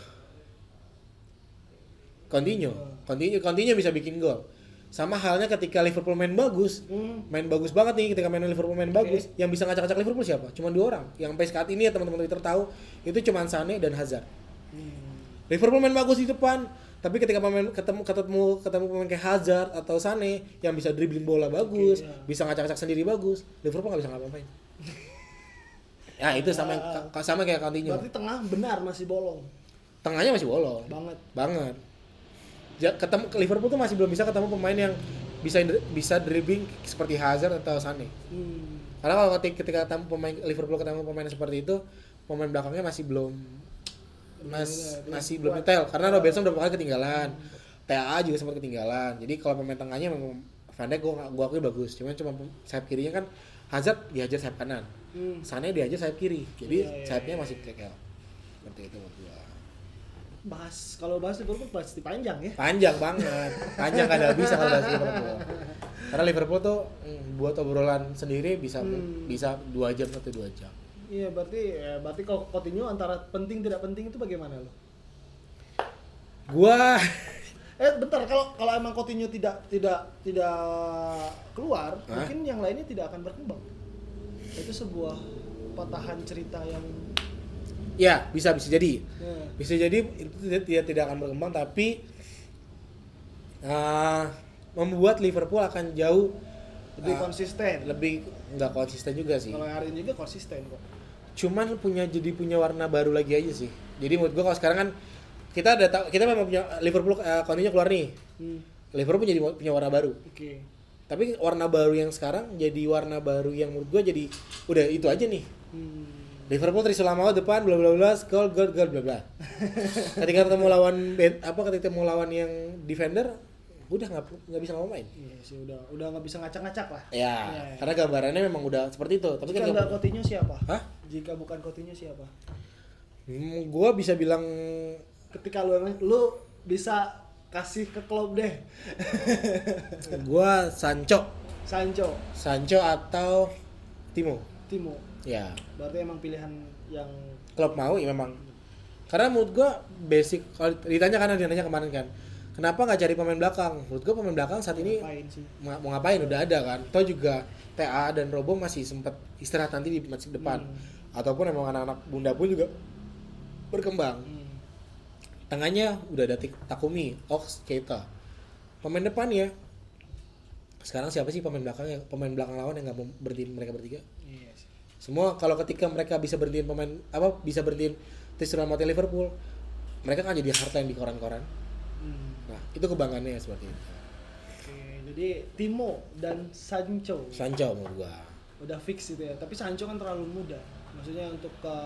Coutinho. Coutinho, Coutinho bisa bikin gol. Sama halnya ketika Liverpool main bagus,
Hmm.
main bagus banget nih ketika main Liverpool main bagus, yang bisa ngacak-ngacak Liverpool siapa? Cuma dua orang. Yang sampai saat ini ya teman-teman Twitter tahu, itu cuma Sane dan Hazard.
Hmm.
Liverpool main bagus di depan, tapi ketika pemain ketemu ketemu ketemu pemain kayak Hazard atau Sane yang bisa dribbling bola bagus,
Oke, ya.
bisa ngacak-ngacak sendiri bagus, Liverpool nggak bisa ngapa-ngapain. ya itu sama sama kayak Coutinho.
Berarti tengah benar masih bolong
Tengahnya masih bolong
banget.
banget. Ketemu Liverpool tuh masih belum bisa ketemu pemain yang bisa bisa dribbling seperti Hazard atau Sane.
Hmm.
Karena kalau ketika, ketika ketemu pemain Liverpool ketemu pemain seperti itu, pemain belakangnya masih belum mas,
Belum-
masih
belum
detail karena Robertson beberapa kali ketinggalan. TAA juga sempat ketinggalan. Jadi kalau pemain tengahnya memang Van Dijk gua gua akui bagus. Cuman cuma sayap kirinya kan Hazard dihajar sayap kanan.
Hmm.
Sane dihajar sayap kiri. Jadi
Iya, iya,
sayapnya
iya.
masih cekel. Seperti itu menurut gua.
Bahas kalau bahas Liverpool pasti panjang ya.
Panjang banget. Panjang gak ada bisa kalau bahas Liverpool. Karena Liverpool tuh mm, buat obrolan sendiri bisa
Hmm.
bisa dua jam atau dua jam.
Iya berarti ya, berarti kalau Coutinho antara penting tidak penting itu bagaimana lo?
Gua
Eh bentar kalau kalau emang Coutinho tidak tidak tidak keluar,
Hah?
mungkin yang lainnya tidak akan berkembang. Itu sebuah patahan cerita yang
ya bisa bisa jadi
ya,
bisa jadi itu tidak tidak, akan berkembang tapi ah, membuat Liverpool akan jauh
lebih
ah,
konsisten.
lebih nggak konsisten juga sih
Kalau hari ini juga konsisten kok.
cuman punya jadi punya warna baru lagi aja sih jadi menurut gua kalau sekarang kan kita ada kita memang punya Liverpool uh, keluar nih
Hmm.
Liverpool jadi punya warna baru
Oke.
tapi warna baru yang sekarang jadi warna baru yang menurut gua jadi udah itu aja nih
Hmm.
Liverpool Trisula mau depan bla bla bla gol gol gol bla bla. ketika ketemu lawan apa ketika ketemu lawan yang defender udah nggak nggak bisa ngomongin.
Iya sih udah udah nggak bisa ngacak-ngacak lah.
Ya,
Iya, iya.
karena gambarannya memang udah seperti itu. Tapi
Jika
kan
nggak Coutinho siapa?
Hah?
Jika bukan Coutinho siapa?
Hmm, gua bisa bilang
Ketika lu lu bisa kasih ke klub deh.
gua Sancho,
Sancho,
Sancho atau Timo.
Timo.
Ya,
Berarti emang pilihan yang
klub mau ya memang. Karena menurut gua basic kalau ditanya kan ditanya kemarin kan. Kenapa nggak cari pemain belakang? Menurut gua pemain belakang saat ini
ngapain sih?
mau ngapain udah ada kan toh juga TA dan Robo masih sempat istirahat nanti di match depan
Hmm.
ataupun emang anak-anak bunda pun juga berkembang
Hmm.
tengahnya udah ada Takumi Ox Keita pemain depan ya sekarang siapa sih pemain belakang yang pemain belakang lawan yang nggak mau berhentiin mereka bertiga. Semua kalau ketika mereka bisa berhentiin pemain apa bisa berhentiin Tristan Mati Liverpool mereka kan jadi harta yang di koran-koran
Hmm.
nah itu kebanggaannya seperti itu
Oke, jadi Timo dan Sancho
Sancho menurut gua
udah fix itu ya. Tapi Sancho kan terlalu muda. Maksudnya untuk ke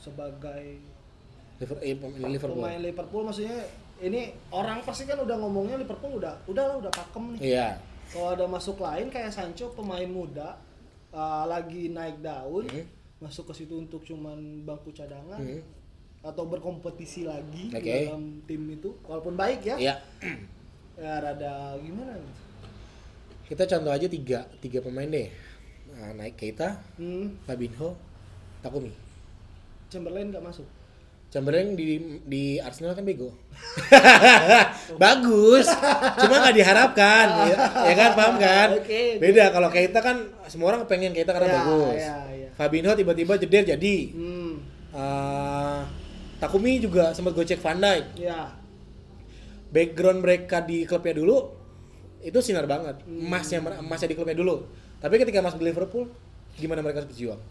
sebagai
Liver- eh, pemain Liverpool
pemain Liverpool maksudnya ini orang pasti kan udah ngomongnya Liverpool udah udahlah udah pakem nih.
Iya.
Kalau ada masuk lain kayak Sancho pemain muda uh, lagi naik daun
Hmm.
masuk ke situ untuk cuman bangku cadangan
Hmm.
atau berkompetisi lagi
Oke.
dalam tim itu walaupun baik ya
Iya.
ya rada gimana nih?
Kita contoh aja tiga, tiga pemain deh. Nah, naik Keita,
hmm,
Fabinho, Takumi.
Chamberlain nggak masuk
Chamberlain di di Arsenal kan bego. Bagus, cuma nggak diharapkan, ya, ya kan paham kan?
Oke, oke.
Beda kalau Keita kan semua orang pengen Keita karena
Ya,
bagus.
ya, ya.
Fabinho tiba-tiba jeder jadi.
hmm,
Eh, Takumi juga sempat gocek Van Dijk.
ya
background mereka di klubnya dulu itu sinar banget emasnya emasnya di klubnya dulu tapi ketika masuk di Liverpool gimana mereka harus berjuang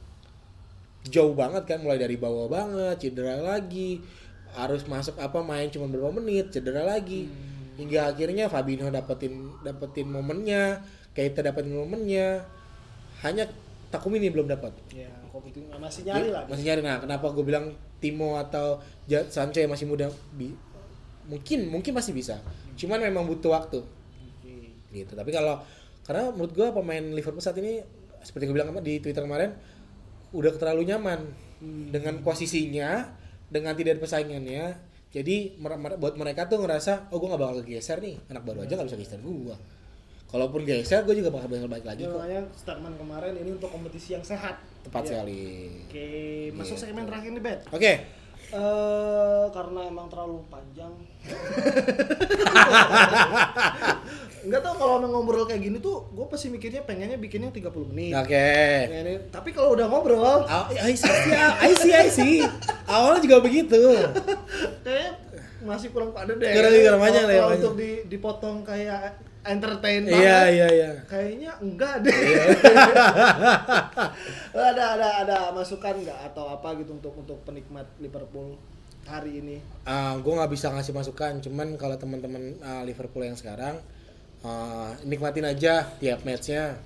jauh banget kan mulai dari bawah banget cedera lagi. Harus masuk apa main cuma beberapa menit cedera lagi. Hingga akhirnya Fabinho dapetin dapetin momennya Keita dapetin momennya. Hanya Takumi ini belum dapat.
Ya, Coutinho masih nyari lah.
masih nyari. Nah kenapa gue bilang Timo atau Sancho yang masih muda bi- mungkin mungkin masih bisa. Cuman memang butuh waktu.
Oke.
gitu. Tapi kalau karena menurut gue pemain Liverpool saat ini seperti gue bilang di Twitter kemarin udah terlalu nyaman dengan posisinya dengan tidak ada persaingannya jadi mer- mer- buat mereka tuh ngerasa oh gue nggak bakal geser nih anak baru aja nggak bisa geser gue kalaupun geser gue juga bakal bakal balik lagi
Ya,
kok
makanya statement kemarin ini untuk kompetisi yang sehat.
tepat
Ya.
sekali
Oke, masuk
Gitu.
segmen terakhir nih, Bet.
oke
Eh, karena emang terlalu panjang. Enggak tahu kalau ngobrol kayak gini tuh, gue pasti mikirnya pengennya bikinnya 30 menit.
oke
ini, tapi kalau udah ngobrol,
I see, I see, I see. Awalnya juga begitu.
kayaknya masih kurang pada deh.
Kurang- kurang
Kalau-
deh,
untuk di, dipotong kayak entertain
Iya,
banget,
iya, iya.
Kayaknya enggak deh. ada ada ada masukan nggak atau apa gitu untuk untuk penikmat Liverpool hari ini?
Ah, gue nggak bisa ngasih masukan, cuman kalau teman-teman ah, Liverpool yang sekarang ah, nikmatin aja tiap matchnya.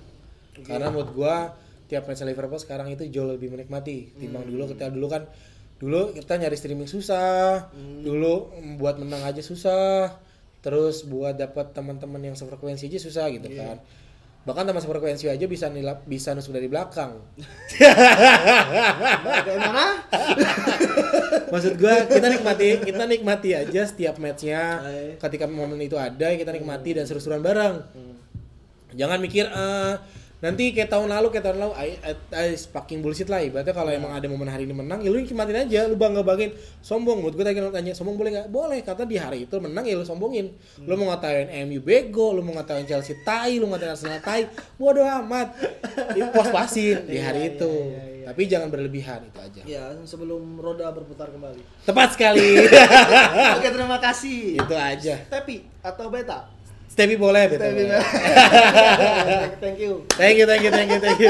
Karena menurut gue tiap match Liverpool sekarang itu jauh lebih menikmati timbang dulu. Kita dulu kan dulu kita nyari streaming susah, dulu mm, buat menang aja susah, terus buat dapat teman-teman yang sefrekuensi aja susah gitu kan. Bahkan teman sefrekuensi aja bisa nilap, bisa nusuk dari belakang.
Bagaimana?
Maksud gua kita nikmati kita nikmati aja setiap matchnya ketika momen itu ada kita nikmati dan seru-seruan bareng. Jangan mikir eh, nanti kayak tahun lalu kayak tahun lalu I, I, I fucking bullshit lah ibaratnya kalau emang ada momen hari ini menang ya lu nikmatin aja lu bangga banggain sombong menurut gue tadi tanya sombong boleh nggak? Boleh kata di hari itu menang ya lu sombongin. Lu mau ngatain MU bego lu mau ngatain Chelsea tai lu ngatain Arsenal tai bodoh amat. Puas pasin di hari
Iya,
itu.
iya, iya, iya.
tapi jangan berlebihan itu aja.
Ya sebelum roda berputar kembali.
tepat sekali.
Oke terima kasih.
itu aja.
Tapi atau beta?
Stay भी
बोला
है।
Thank you
thank you thank you thank you thank you